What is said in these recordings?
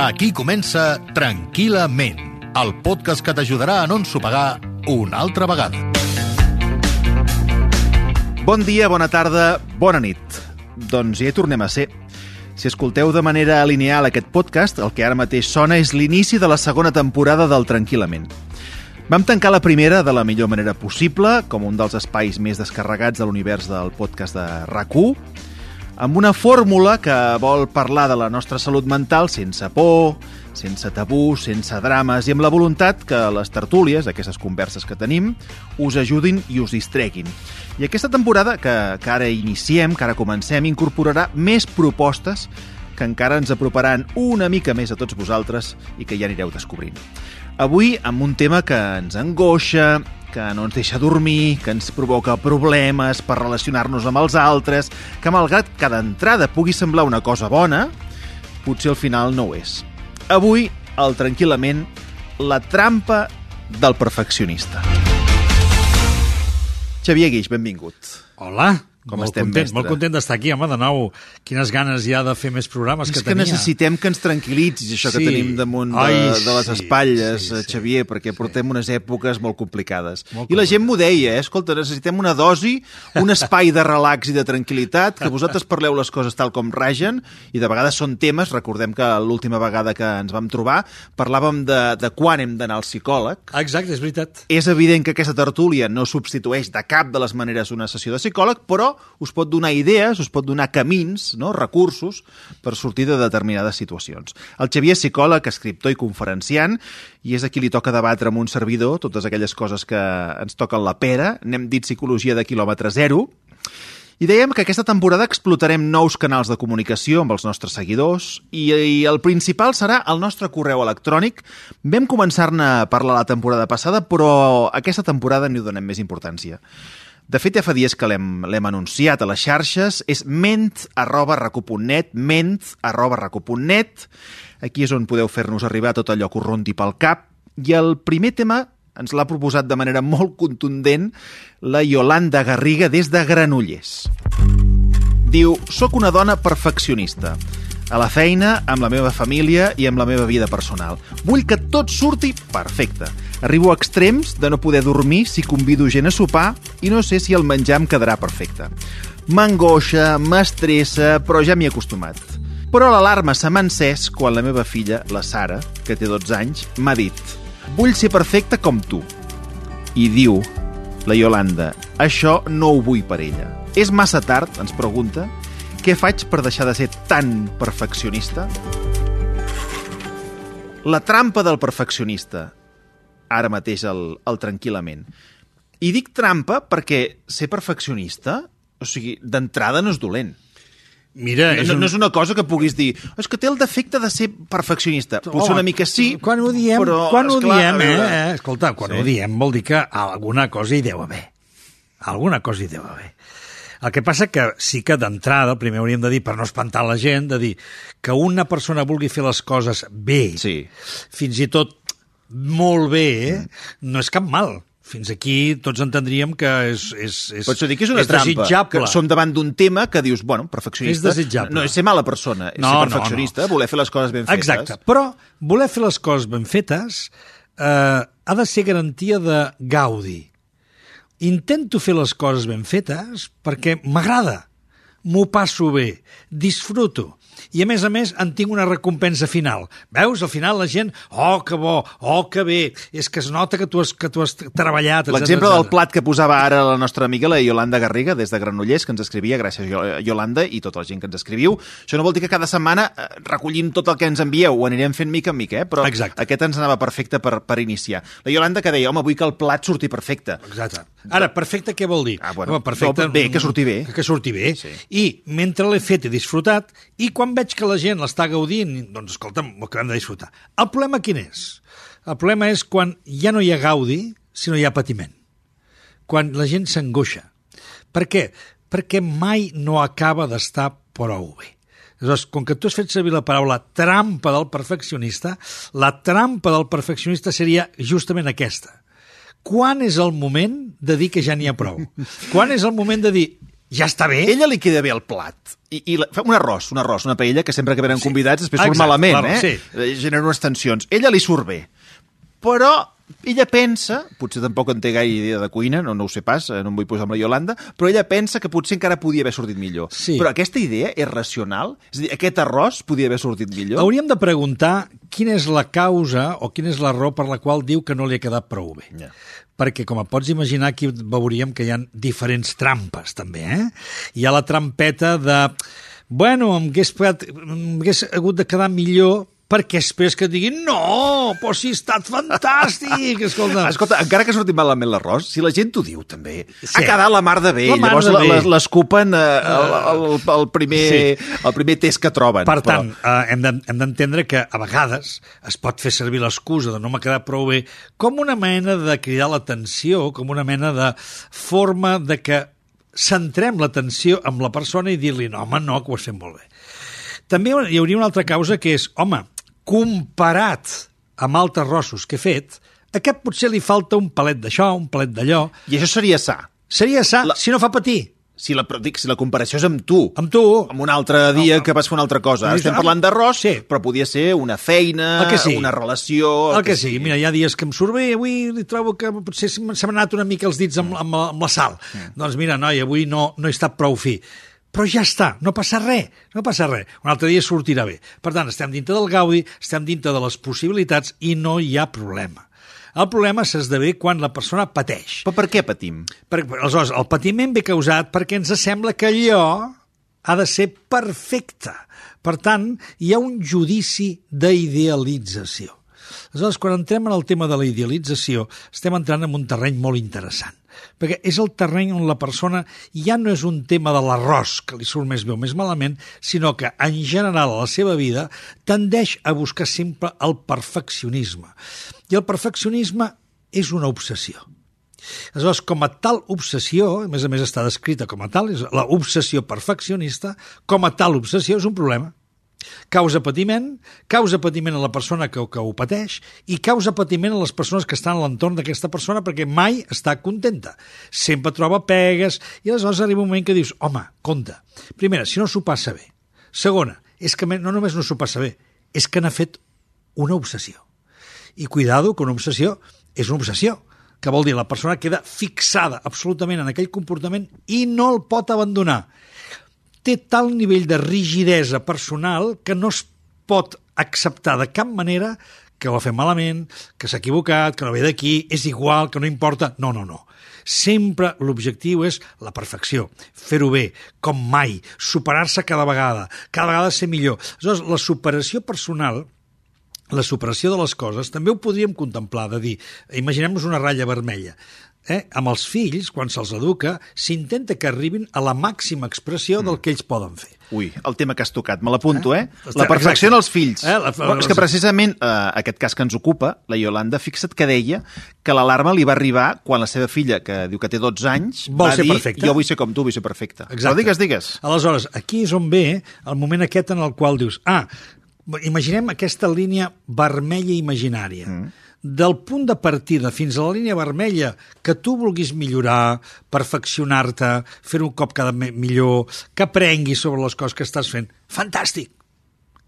Aquí comença Tranquil·lament, el podcast que t'ajudarà a no ensopegar una altra vegada. Bon dia, bona tarda, bona nit. Doncs ja hi tornem a ser. Si escolteu de manera lineal aquest podcast, el que ara mateix sona és l'inici de la segona temporada del Tranquil·lament. Vam tancar la primera de la millor manera possible, com un dels espais més descarregats de l'univers del podcast de rac amb una fórmula que vol parlar de la nostra salut mental sense por, sense tabú, sense drames i amb la voluntat que les tertúlies, aquestes converses que tenim, us ajudin i us distreguin. I aquesta temporada que, que ara iniciem, que ara comencem, incorporarà més propostes que encara ens aproparan una mica més a tots vosaltres i que ja anireu descobrint. Avui amb un tema que ens angoixa, que no ens deixa dormir, que ens provoca problemes per relacionar-nos amb els altres, que malgrat que d'entrada pugui semblar una cosa bona, potser al final no ho és. Avui, el Tranquil·lament, la trampa del perfeccionista. Xavier Guix, benvingut. Hola. Com molt estem, content, mestre? Molt content d'estar aquí, home, de nou. Quines ganes hi ha de fer més programes És que que tenia. necessitem que ens tranquil·litzis això que Sí. tenim damunt de, Ai, de les sí, espatlles, sí, eh, sí. Xavier, perquè portem unes èpoques molt complicades. Molt I la gent m'ho deia, eh? escolta, necessitem una dosi, un espai de relax i de tranquil·litat, que vosaltres parleu les coses tal com ragen, i de vegades són temes, recordem que l'última vegada que ens vam trobar parlàvem de, de quan hem d'anar al psicòleg, Exacte, és veritat. és evident que aquesta tertúlia no substitueix de cap de les maneres una sessió de psicòleg, però us pot donar idees, us pot donar camins, no? recursos, per sortir de determinades situacions. El Xavier és psicòleg, escriptor i conferenciant, i és a qui li toca debatre amb un servidor totes aquelles coses que ens toquen la pera, n'hem dit psicologia de quilòmetre zero, i dèiem que aquesta temporada explotarem nous canals de comunicació amb els nostres seguidors i, i el principal serà el nostre correu electrònic. Vam començar-ne a parlar la temporada passada, però aquesta temporada n'hi donem més importància. De fet, ja fa dies que l'hem anunciat a les xarxes, és ment arroba ment arroba. Aquí és on podeu fer-nos arribar tot allò que us rondi pel cap. I el primer tema ens l'ha proposat de manera molt contundent la Yolanda Garriga des de Granollers. Diu, sóc una dona perfeccionista. A la feina, amb la meva família i amb la meva vida personal. Vull que tot surti perfecte. Arribo a extrems de no poder dormir si convido gent a sopar i no sé si el menjar em quedarà perfecte. M'angoixa, m'estressa, però ja m'hi he acostumat. Però l'alarma se m'ha encès quan la meva filla, la Sara, que té 12 anys, m'ha dit «Vull ser perfecta com tu». I diu la Yolanda «Això no ho vull per ella». És massa tard, ens pregunta, què faig per deixar de ser tan perfeccionista? La trampa del perfeccionista. Ara mateix el, el tranquil·lament. I dic trampa perquè ser perfeccionista, o sigui, d'entrada no és dolent. Mira, No, és un... no és una cosa que puguis dir és que té el defecte de ser perfeccionista. Potser Home, una mica sí, Quan ho diem, però, quan ho esclar, diem, a veure, eh? Escolta, quan Sí. ho diem vol dir que alguna cosa hi deu haver. Alguna cosa hi deu haver. El que passa que sí que d'entrada, primer hauríem de dir, per no espantar la gent, de dir que una persona vulgui fer les coses bé, Sí. fins i tot molt bé, eh? no és cap mal. Fins aquí tots entendríem que és, és, és, això dic que és una és trampa, desitjable. que som davant d'un tema que dius, bueno, perfeccionista... És desitjable. No és ser mala persona, és No, ser no, perfeccionista, voler fer les coses ben fetes. Exacte, però voler fer les coses ben fetes eh, ha de ser garantia de gaudi. Intento fer les coses ben fetes perquè m'agrada, m'ho passo bé, disfruto. I a més a més en tinc una recompensa final. Veus, al final la gent, oh, que bo, oh, que bé, és que es nota que tu has, que tu has treballat, L'exemple del plat que posava ara la nostra amiga, la Yolanda Garriga, des de Granollers, que ens escrivia, gràcies Yo- Yolanda i tota la gent que ens escriviu. Això no vol dir que cada setmana eh, recollim tot el que ens envieu, ho anirem fent mica en mica, eh? però Exacte. aquest ens anava perfecte per, per iniciar. La Yolanda que deia, home, vull que el plat surti perfecte. Exacte. Ara, perfecte què vol dir? Ah, bueno, Home, perfecte, no, bé, que surti bé. Que, que surti bé. Sí. I mentre l'he fet i disfrutat, i quan veig que la gent l'està gaudint, doncs escolta'm, ho acabem de disfrutar. El problema quin és? El problema és quan ja no hi ha gaudi, sinó hi ha patiment. Quan la gent s'angoixa. Per què? Perquè mai no acaba d'estar prou bé. Aleshores, com que tu has fet servir la paraula trampa del perfeccionista, la trampa del perfeccionista seria justament aquesta. Quan és el moment de dir que ja n'hi ha prou? Quan és el moment de dir Ja està bé. Ella li queda bé el plat. I, i la, fa un arròs, un arròs, una paella que sempre que venen Sí. convidats després surt Exacte, malament, clar, eh? sí. Eh, Genera unes tensions. Ella li surt bé. Però ella pensa, potser tampoc en té gaire idea de cuina, no, no ho sé pas, eh, no em vull posar amb la Iolanda, però ella pensa que potser encara podia haver sortit millor. Sí. Però aquesta idea és racional? És a dir, aquest arròs podia haver sortit millor? Hauríem de preguntar quina és la causa o quina és la raó per la qual diu que no li ha quedat prou bé. Ja. Perquè, com et pots imaginar, aquí veuríem que hi ha diferents trampes, també, eh? Hi ha la trampeta de... Bueno, em hagués, pagat- em hagués hagut de quedar millor perquè després que et diguin no, però si ha estat fantàstic, escolta. Escolta, encara que surti malament l'arròs, si la gent t'ho diu, també. Sí. Ha quedat la mar de bé. La mar Llavors de l'escupen eh, el, el, el, primer, Sí. el primer test que troben. Per tant, eh, hem de- hem d'entendre que a vegades es pot fer servir l'excusa de no m'ha quedat prou bé com una mena de cridar l'atenció, com una mena de forma de que centrem l'atenció amb la persona i dir-li no, home, no, que ho has fet molt bé. També hi hauria una altra causa que és, home, comparat amb altres rossos que he fet, a aquest potser li falta un palet d'això, un palet d'allò. I això seria sa. Seria sa, La- si no fa patir, Si la, dic, si la comparació és amb tu, amb tu, amb un altre dia que vas fer una altra cosa. Ara Dius, estem parlant d'arròs, sí. però podia ser una feina, El que sigui. una relació... El que sigui. Mira, hi ha dies que em surt bé, avui li trobo que potser se m'han anat una mica els dits amb, amb, amb la sal. Doncs mira, noi, avui no, no he estat prou fi. Però ja està, no passa res, no passa res. Un altre dia sortirà bé. Per tant, estem dintre del gaudi, estem dintre de les possibilitats i no hi ha problema. El problema s'esdevé quan la persona pateix. Però per què patim? Perquè, aleshores, el patiment ve causat perquè ens sembla que allò ha de ser perfecte. Per tant, hi ha un judici d'idealització. Aleshores, quan entrem en el tema de la idealització, estem entrant en un terreny molt interessant. Perquè és el terreny on la persona ja no és un tema de l'arròs, que li surt més bé o més malament, sinó que, en general, a la seva vida, tendeix a buscar sempre el perfeccionisme. I el perfeccionisme és una obsessió. Aleshores, com a tal obsessió, a més a més està descrita com a tal, és la obsessió perfeccionista, com a tal obsessió és un problema. Causa patiment, causa patiment a la persona que, que ho pateix i causa patiment a les persones que estan a l'entorn d'aquesta persona perquè mai està contenta. Sempre troba pegues i aleshores arriba un moment que dius, home, compte, primera, si no s'ho passa bé. Segona, és que no només no s'ho passa bé, és que n'ha fet una obsessió. I cuidado, que una obsessió és una obsessió, que vol dir la persona queda fixada absolutament en aquell comportament i no el pot abandonar. Té tal nivell de rigidesa personal que no es pot acceptar de cap manera que ho ha fet malament, que s'ha equivocat, que no ve d'aquí, és igual, que no importa... No, no, no. Sempre l'objectiu és la perfecció, fer-ho bé, com mai, superar-se cada vegada, cada vegada ser millor. Aleshores, la superació personal la superació de les coses també ho podríem contemplar, de dir, imaginem-nos una ratlla vermella. Eh? Amb els fills, quan se'ls educa, s'intenta que arribin a la màxima expressió del que ells poden fer. Ui, el tema que has tocat, me l'apunto, eh? Està- La perfecció exacte. en els fills. Eh, la- Però és que precisament eh, aquest cas que ens ocupa, la Iolanda, fixa't que deia que l'alarma li va arribar quan la seva filla, que diu que té 12 anys, Vol va ser dir, perfecta. jo vull ser com tu, vull ser perfecta. Exacte. Però digues, digues. Aleshores, aquí és on ve el moment aquest en el qual dius, ah, imaginem aquesta línia vermella imaginària. Mm. Del punt de partida fins a la línia vermella que tu vulguis millorar, perfeccionar-te, fer un cop cada millor, que aprenguis sobre les coses que estàs fent. Fantàstic!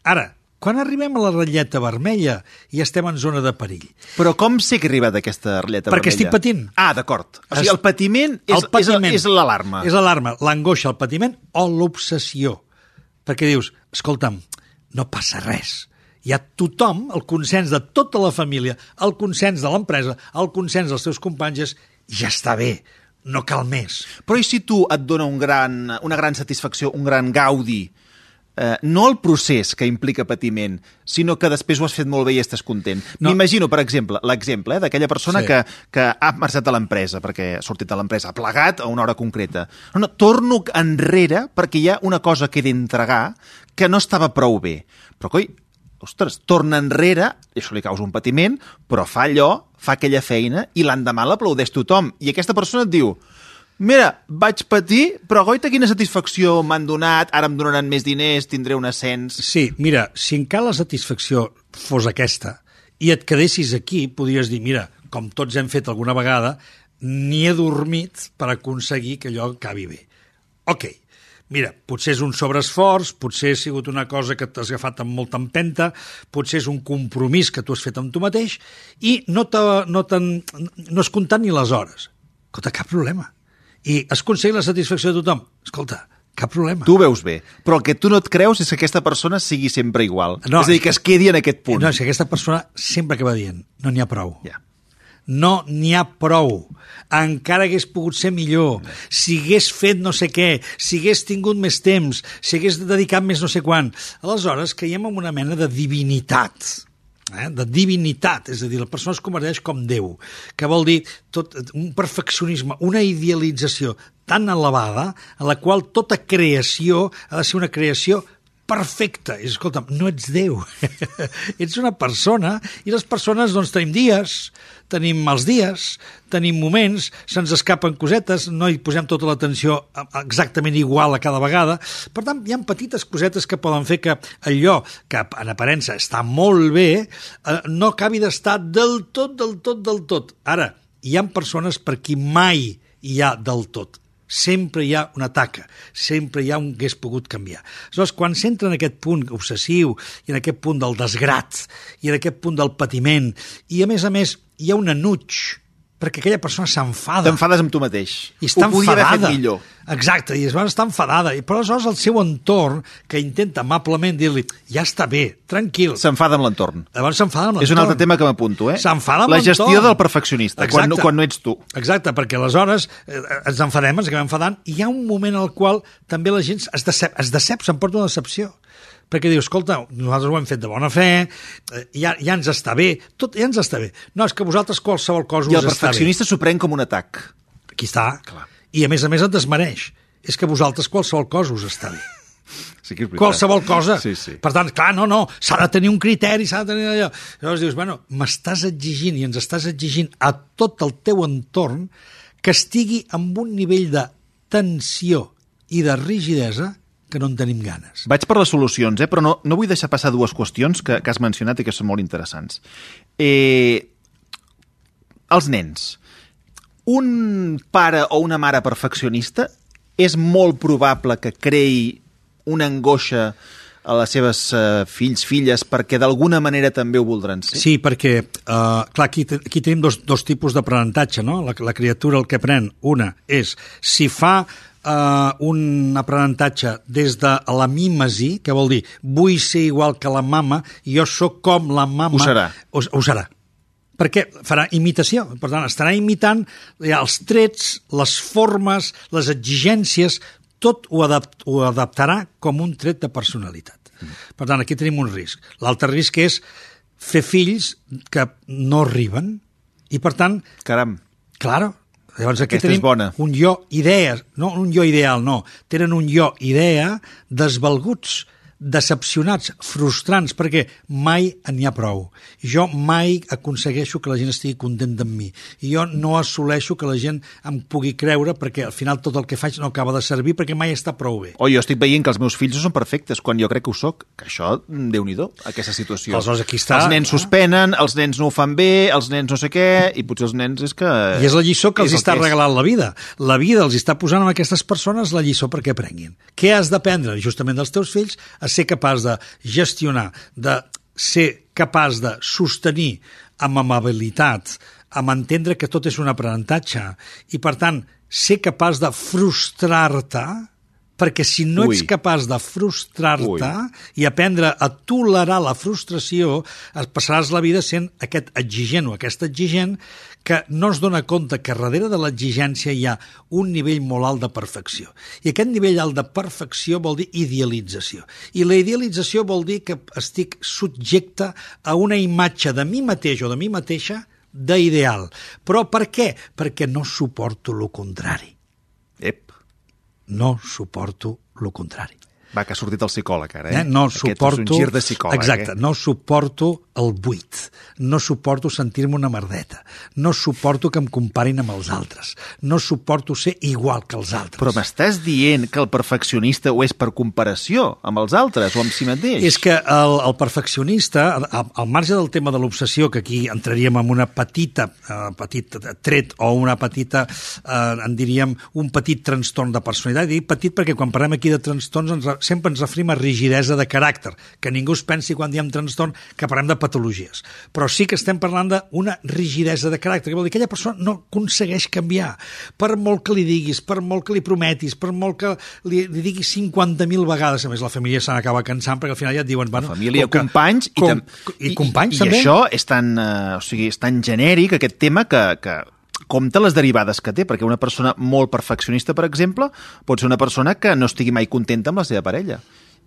Ara, quan arribem a la ratlleta vermella i estem en zona de perill, Però com sé que he arribat a aquesta ratlleta Perquè vermella? estic patint. Ah, d'acord. O sigui, el patiment és, el patiment. és, és l'alarma. És l'alarma, l'angoixa, el patiment o l'obsessió. Perquè dius, escolta'm, no passa res. Hi ha tothom, el consens de tota la família, el consens de l'empresa, el consens dels teus companys és ja està bé, no cal més. Però i si tu et dona un gran, una gran satisfacció, un gran gaudi, eh, no el procés que implica patiment, sinó que després ho has fet molt bé i estàs content. No. M'imagino, per exemple, l'exemple eh, d'aquella persona Sí. que, que ha marxat de l'empresa, perquè ha sortit de l'empresa, ha plegat a una hora concreta. No, no, torno enrere perquè hi ha una cosa que he d'entregar que no estava prou bé. Però, coi, ostres, torna enrere, això li causa un patiment, però fa allò, fa aquella feina, i l'endemà l'aplaudeix tothom. I aquesta persona et diu, mira, vaig patir, però goita quina satisfacció m'han donat, ara em donaran més diners, tindré un ascens... Sí, mira, si encara la satisfacció fos aquesta i et quedessis aquí, podries dir, mira, com tots hem fet alguna vegada, ni he dormit per aconseguir que allò acabi bé. Ok, mira, potser és un sobreesforç, potser ha sigut una cosa que t'has agafat amb molta empenta, potser és un compromís que tu has fet amb tu mateix i no, no, no has comptat ni les hores. Escolta, cap problema. I has aconseguit la satisfacció de tothom. Escolta, cap problema. Tu veus bé, però el que tu no et creus és que aquesta persona sigui sempre igual. No, és a dir, que es quedi en aquest punt. No, és que aquesta persona sempre que va dient, no n'hi ha prou. Ja. No n'hi ha prou. Encara hagués pogut ser millor. Si hagués fet no sé què, si hagués tingut més temps, si hagués dedicat més no sé quan. Aleshores, caiem en una mena de divinitat eh, de divinitat, és a dir, la persona es converteix com Déu, que vol dir tot, un perfeccionisme, una idealització tan elevada en la qual tota creació ha de ser una creació perfecta. I, escolta'm, no ets Déu. ets una persona i les persones doncs tenim dies, tenim mals dies, tenim moments, se'ns escapen cosetes, no hi posem tota l'atenció exactament igual a cada vegada. Per tant, hi ha petites cosetes que poden fer que allò que en aparença està molt bé eh, no acabi d'estar del tot, del tot, del tot. Ara, hi han persones per qui mai hi ha del tot sempre hi ha una taca, sempre hi ha un que hagués pogut canviar. Aleshores, quan s'entra en aquest punt obsessiu i en aquest punt del desgrat i en aquest punt del patiment i, a més a més, hi ha un enuig perquè aquella persona s'enfada. T'enfades amb tu mateix. I està Ho podia enfadada. haver fet millor. Exacte, i es va estar enfadada. I però aleshores el seu entorn, que intenta amablement dir-li ja està bé, tranquil. S'enfada amb l'entorn. Llavors s'enfada amb l'entorn. És un altre tema que m'apunto, eh? S'enfada amb La gestió l'entorn. del perfeccionista, quan no, quan no ets tu. Exacte, perquè aleshores eh, ens enfadem, ens acabem enfadant, i hi ha un moment al qual també la gent es decep, es decep s'emporta una decepció perquè diu, escolta, nosaltres ho hem fet de bona fe, eh, ja, ja ens està bé, tot ja ens està bé. No, és que vosaltres qualsevol cosa I el us està bé. perfeccionista s'ho pren com un atac. Aquí està. Clar. I a més a més et desmereix. És que vosaltres qualsevol cosa us està bé. Sí que és veritat. Qualsevol cosa. Sí, sí. Per tant, clar, no, no, s'ha de tenir un criteri, s'ha de tenir allò. Llavors dius, bueno, m'estàs exigint i ens estàs exigint a tot el teu entorn que estigui amb un nivell de tensió i de rigidesa que no en tenim ganes. Vaig per les solucions, eh? però no, no vull deixar passar dues qüestions que, que has mencionat i que són molt interessants. Eh, els nens. Un pare o una mare perfeccionista és molt probable que creï una angoixa a les seves uh, fills, filles, perquè d'alguna manera també ho voldran ser. Sí, perquè, uh, clar, aquí, aquí tenim dos, dos tipus d'aprenentatge, no? La, la criatura el que pren, una és si fa uh, un aprenentatge des de la mímesi, que vol dir vull ser igual que la mama, jo sóc com la mama... Ho serà. Ho, ho serà. Perquè farà imitació, per tant, estarà imitant els trets, les formes, les exigències, tot ho, adapt, ho adaptarà com un tret de personalitat. Per tant, aquí tenim un risc. L'altre risc és fer fills que no arriben i, per tant, Caram, claro, llavors aquí Aquesta és tenim bona. un jo idea, no un jo ideal, no. Tenen un jo idea desvalguts, decepcionats, frustrants, perquè mai n'hi ha prou. Jo mai aconsegueixo que la gent estigui contenta amb mi. I jo no assoleixo que la gent em pugui creure perquè al final tot el que faig no acaba de servir perquè mai està prou bé. o jo estic veient que els meus fills no són perfectes, quan jo crec que ho sóc. Que això, déu nhi aquesta situació. Aleshores, aquí està. Els nens suspenen, els nens no ho fan bé, els nens no sé què, i potser els nens és que... I és la lliçó que els el està és. regalant la vida. La vida els està posant a aquestes persones la lliçó perquè aprenguin. Què has d'aprendre justament dels teus fills? A ser capaç de gestionar, de ser capaç de sostenir amb amabilitat, amb entendre que tot és un aprenentatge i, per tant, ser capaç de frustrar-te perquè si no Ui. ets capaç de frustrar-te i aprendre a tolerar la frustració, et passaràs la vida sent aquest exigent o aquesta exigent que no es dona compte que darrere de l'exigència hi ha un nivell molt alt de perfecció. I aquest nivell alt de perfecció vol dir idealització. I la idealització vol dir que estic subjecte a una imatge de mi mateix o de mi mateixa d'ideal. Però per què? Perquè no suporto lo contrari. Ep, No suporto lo contrari. va, que ha sortit el psicòleg ara, eh? Eh? No Aquest suporto... és un gir de psicòleg, Exacte, eh? no suporto el buit. No suporto sentir-me una merdeta. No suporto que em comparin amb els altres. No suporto ser igual que els altres. Però m'estàs dient que el perfeccionista ho és per comparació amb els altres o amb si mateix? És que el, el perfeccionista, al, al marge del tema de l'obsessió, que aquí entraríem en una petita, uh, petit tret o una petita, uh, en diríem, un petit trastorn de personalitat. I dic petit perquè quan parlem aquí de trastorns ens, sempre ens referim a rigidesa de caràcter, que ningú es pensi quan diem trastorn que parlem de patologies. Però sí que estem parlant d'una rigidesa de caràcter, que vol dir que aquella persona no aconsegueix canviar. Per molt que li diguis, per molt que li prometis, per molt que li, li diguis 50.000 vegades, a més la família se n'acaba cansant perquè al final ja et diuen... Bueno, la família, que, companys... Com, i, tam, i, i companys, i, també. I això és tan, uh, o sigui, és tan genèric, aquest tema, que, que compta les derivades que té, perquè una persona molt perfeccionista, per exemple, pot ser una persona que no estigui mai contenta amb la seva parella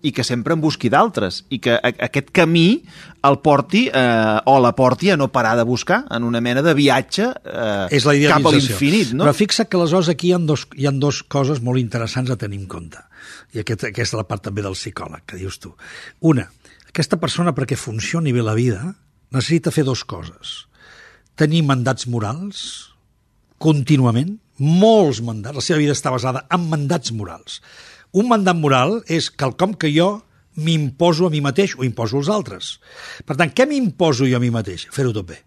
i que sempre en busqui d'altres i que aquest camí el porti eh, o la porti a no parar de buscar en una mena de viatge eh, és la cap a l'infinit. No? Però fixa que aleshores aquí hi ha, dos, hi ha dos coses molt interessants a tenir en compte. I aquest, aquesta és la part també del psicòleg, que dius tu. Una, aquesta persona perquè funcioni bé la vida necessita fer dos coses. Tenir mandats morals contínuament, molts mandats, la seva vida està basada en mandats morals. Un mandat moral és quelcom que jo m'imposo a mi mateix o imposo als altres. Per tant, què m'imposo jo a mi mateix? Fer-ho tot bé.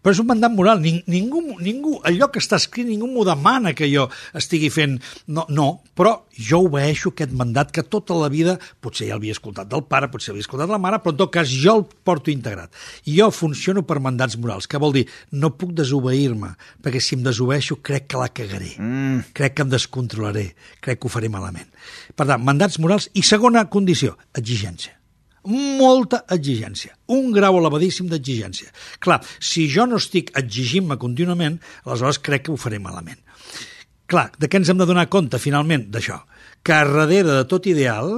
Però és un mandat moral. Ning, ningú, ningú, allò que està escrit, ningú m'ho demana que jo estigui fent... No, no, però jo obeeixo aquest mandat que tota la vida, potser ja l'havia escoltat del pare, potser l'havia escoltat de la mare, però en tot cas jo el porto integrat. Jo funciono per mandats morals, que vol dir no puc desobeir-me, perquè si em desobeeixo crec que la cagaré, mm. crec que em descontrolaré, crec que ho faré malament. Per tant, mandats morals. I segona condició, exigència molta exigència, un grau elevadíssim d'exigència. Clar, si jo no estic exigint-me contínuament, aleshores crec que ho faré malament. Clar, de què ens hem de donar compte, finalment, d'això? Que darrere de tot ideal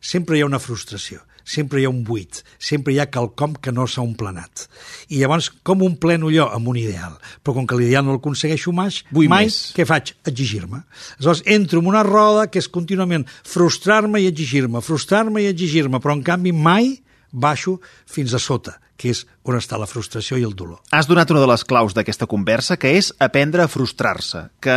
sempre hi ha una frustració sempre hi ha un buit, sempre hi ha quelcom que no s'ha omplenat. I llavors, com un pleno allò amb un ideal? Però com que l'ideal no el aconsegueixo mai, Vull mai més. què faig? Exigir-me. Aleshores, entro en una roda que és contínuament frustrar-me i exigir-me, frustrar-me i exigir-me, però en canvi mai baixo fins a sota, que és on està la frustració i el dolor. Has donat una de les claus d'aquesta conversa, que és aprendre a frustrar-se, que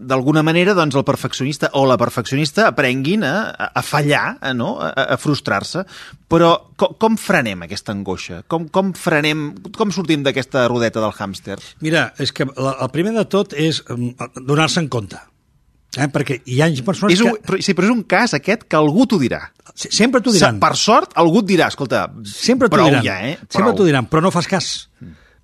d'alguna manera doncs, el perfeccionista o la perfeccionista aprenguin a, a fallar, a, no? a, a frustrar-se. Però com, com frenem aquesta angoixa? Com, com frenem, com sortim d'aquesta rodeta del hàmster? Mira, és que la, el primer de tot és mm, donar-se en compte. Eh? Perquè hi ha persones és un, que... però, sí, però és un cas aquest que algú t'ho dirà. Sempre t'ho diran. Per sort, algú et dirà, escolta, Sempre prou diran. ja, eh? Sempre Prou. t'ho diran, però no fas cas.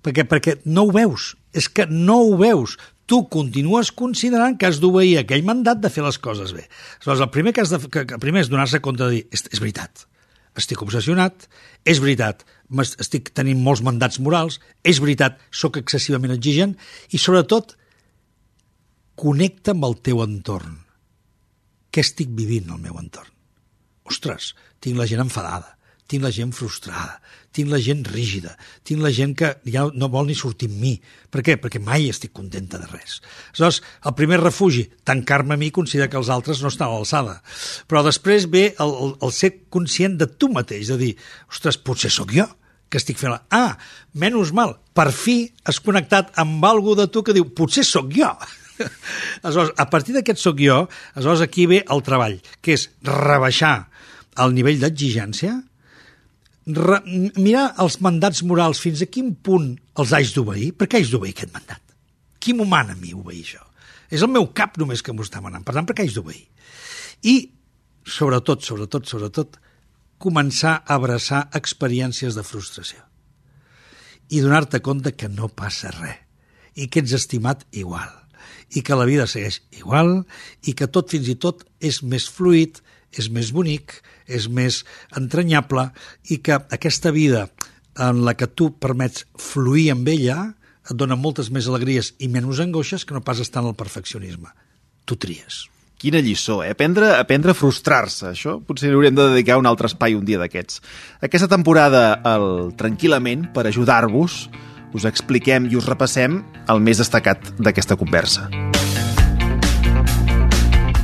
Perquè, perquè no ho veus. És que no ho veus. Tu continues considerant que has d'obeir aquell mandat de fer les coses bé. Aleshores, el primer que has de, que, que primer és donar-se compte de dir, és, és veritat, estic obsessionat, és veritat, estic tenint molts mandats morals, és veritat, sóc excessivament exigent, i sobretot, connecta amb el teu entorn. Què estic vivint al meu entorn? Ostres, tinc la gent enfadada, tinc la gent frustrada, tinc la gent rígida, tinc la gent que ja no vol ni sortir amb mi. Per què? Perquè mai estic contenta de res. Aleshores, el primer refugi, tancar-me a mi, considerar que els altres no estan a l'alçada. Però després ve el, el, el ser conscient de tu mateix, de dir, ostres, potser sóc jo que estic fent... La... Ah, menys mal, per fi has connectat amb algú de tu que diu, potser sóc jo. aleshores, a partir d'aquest sóc jo, aleshores aquí ve el treball, que és rebaixar el nivell d'exigència, re, mirar els mandats morals fins a quin punt els haig d'obeir, per què haig d'obeir aquest mandat? Qui m'ho mana a mi obeir això? És el meu cap només que m'ho està manant, per tant, per què haig d'obeir? I, sobretot, sobretot, sobretot, començar a abraçar experiències de frustració i donar-te compte que no passa res i que ets estimat igual i que la vida segueix igual i que tot fins i tot és més fluid, és més bonic, és més entranyable i que aquesta vida en la que tu permets fluir amb ella et dona moltes més alegries i menys angoixes que no pas estar en el perfeccionisme. Tu tries. Quina lliçó, eh? Aprendre, aprendre a frustrar-se. Això potser li haurem de dedicar un altre espai un dia d'aquests. Aquesta temporada, el Tranquil·lament, per ajudar-vos, us expliquem i us repassem el més destacat d'aquesta conversa.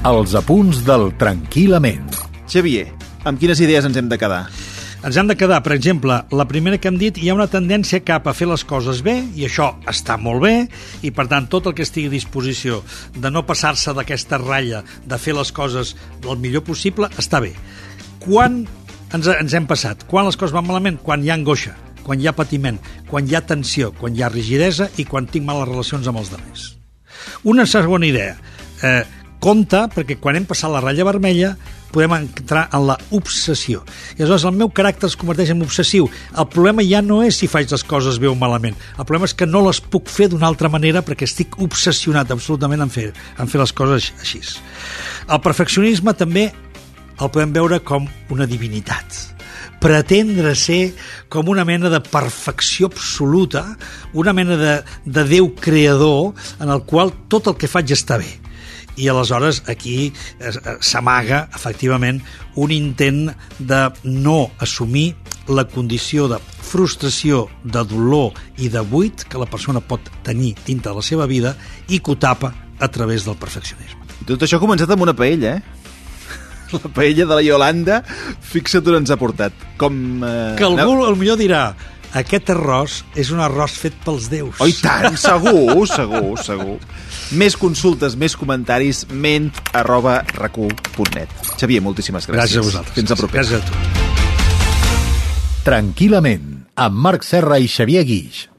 Els apunts del Tranquil·lament. Xavier, amb quines idees ens hem de quedar? Ens hem de quedar, per exemple, la primera que hem dit, hi ha una tendència cap a fer les coses bé, i això està molt bé, i per tant tot el que estigui a disposició de no passar-se d'aquesta ratlla, de fer les coses el millor possible, està bé. Quan ens, ens hem passat? Quan les coses van malament? Quan hi ha angoixa, quan hi ha patiment, quan hi ha tensió, quan hi ha rigidesa i quan tinc males relacions amb els altres. Una segona idea. Eh, compte, perquè quan hem passat la ratlla vermella podem entrar en la obsessió. I aleshores el meu caràcter es converteix en obsessiu. El problema ja no és si faig les coses bé o malament. El problema és que no les puc fer d'una altra manera perquè estic obsessionat absolutament en fer, en fer les coses així. El perfeccionisme també el podem veure com una divinitat pretendre ser com una mena de perfecció absoluta, una mena de, de Déu creador en el qual tot el que faig està bé i aleshores aquí s'amaga efectivament un intent de no assumir la condició de frustració, de dolor i de buit que la persona pot tenir dintre de la seva vida i que ho tapa a través del perfeccionisme. Tot això ha començat amb una paella, eh? La paella de la Iolanda, fixa't on ens ha portat. Com, eh... Que algú, no? millor dirà, aquest arròs és un arròs fet pels déus. Oh, tant, segur, segur, segur. Més consultes, més comentaris, ment arroba recu.net. Xavier, moltíssimes gràcies. Gràcies a vosaltres. Fins a proper. Gràcies a tu. Tranquil·lament, amb Marc Serra i Xavier Guix.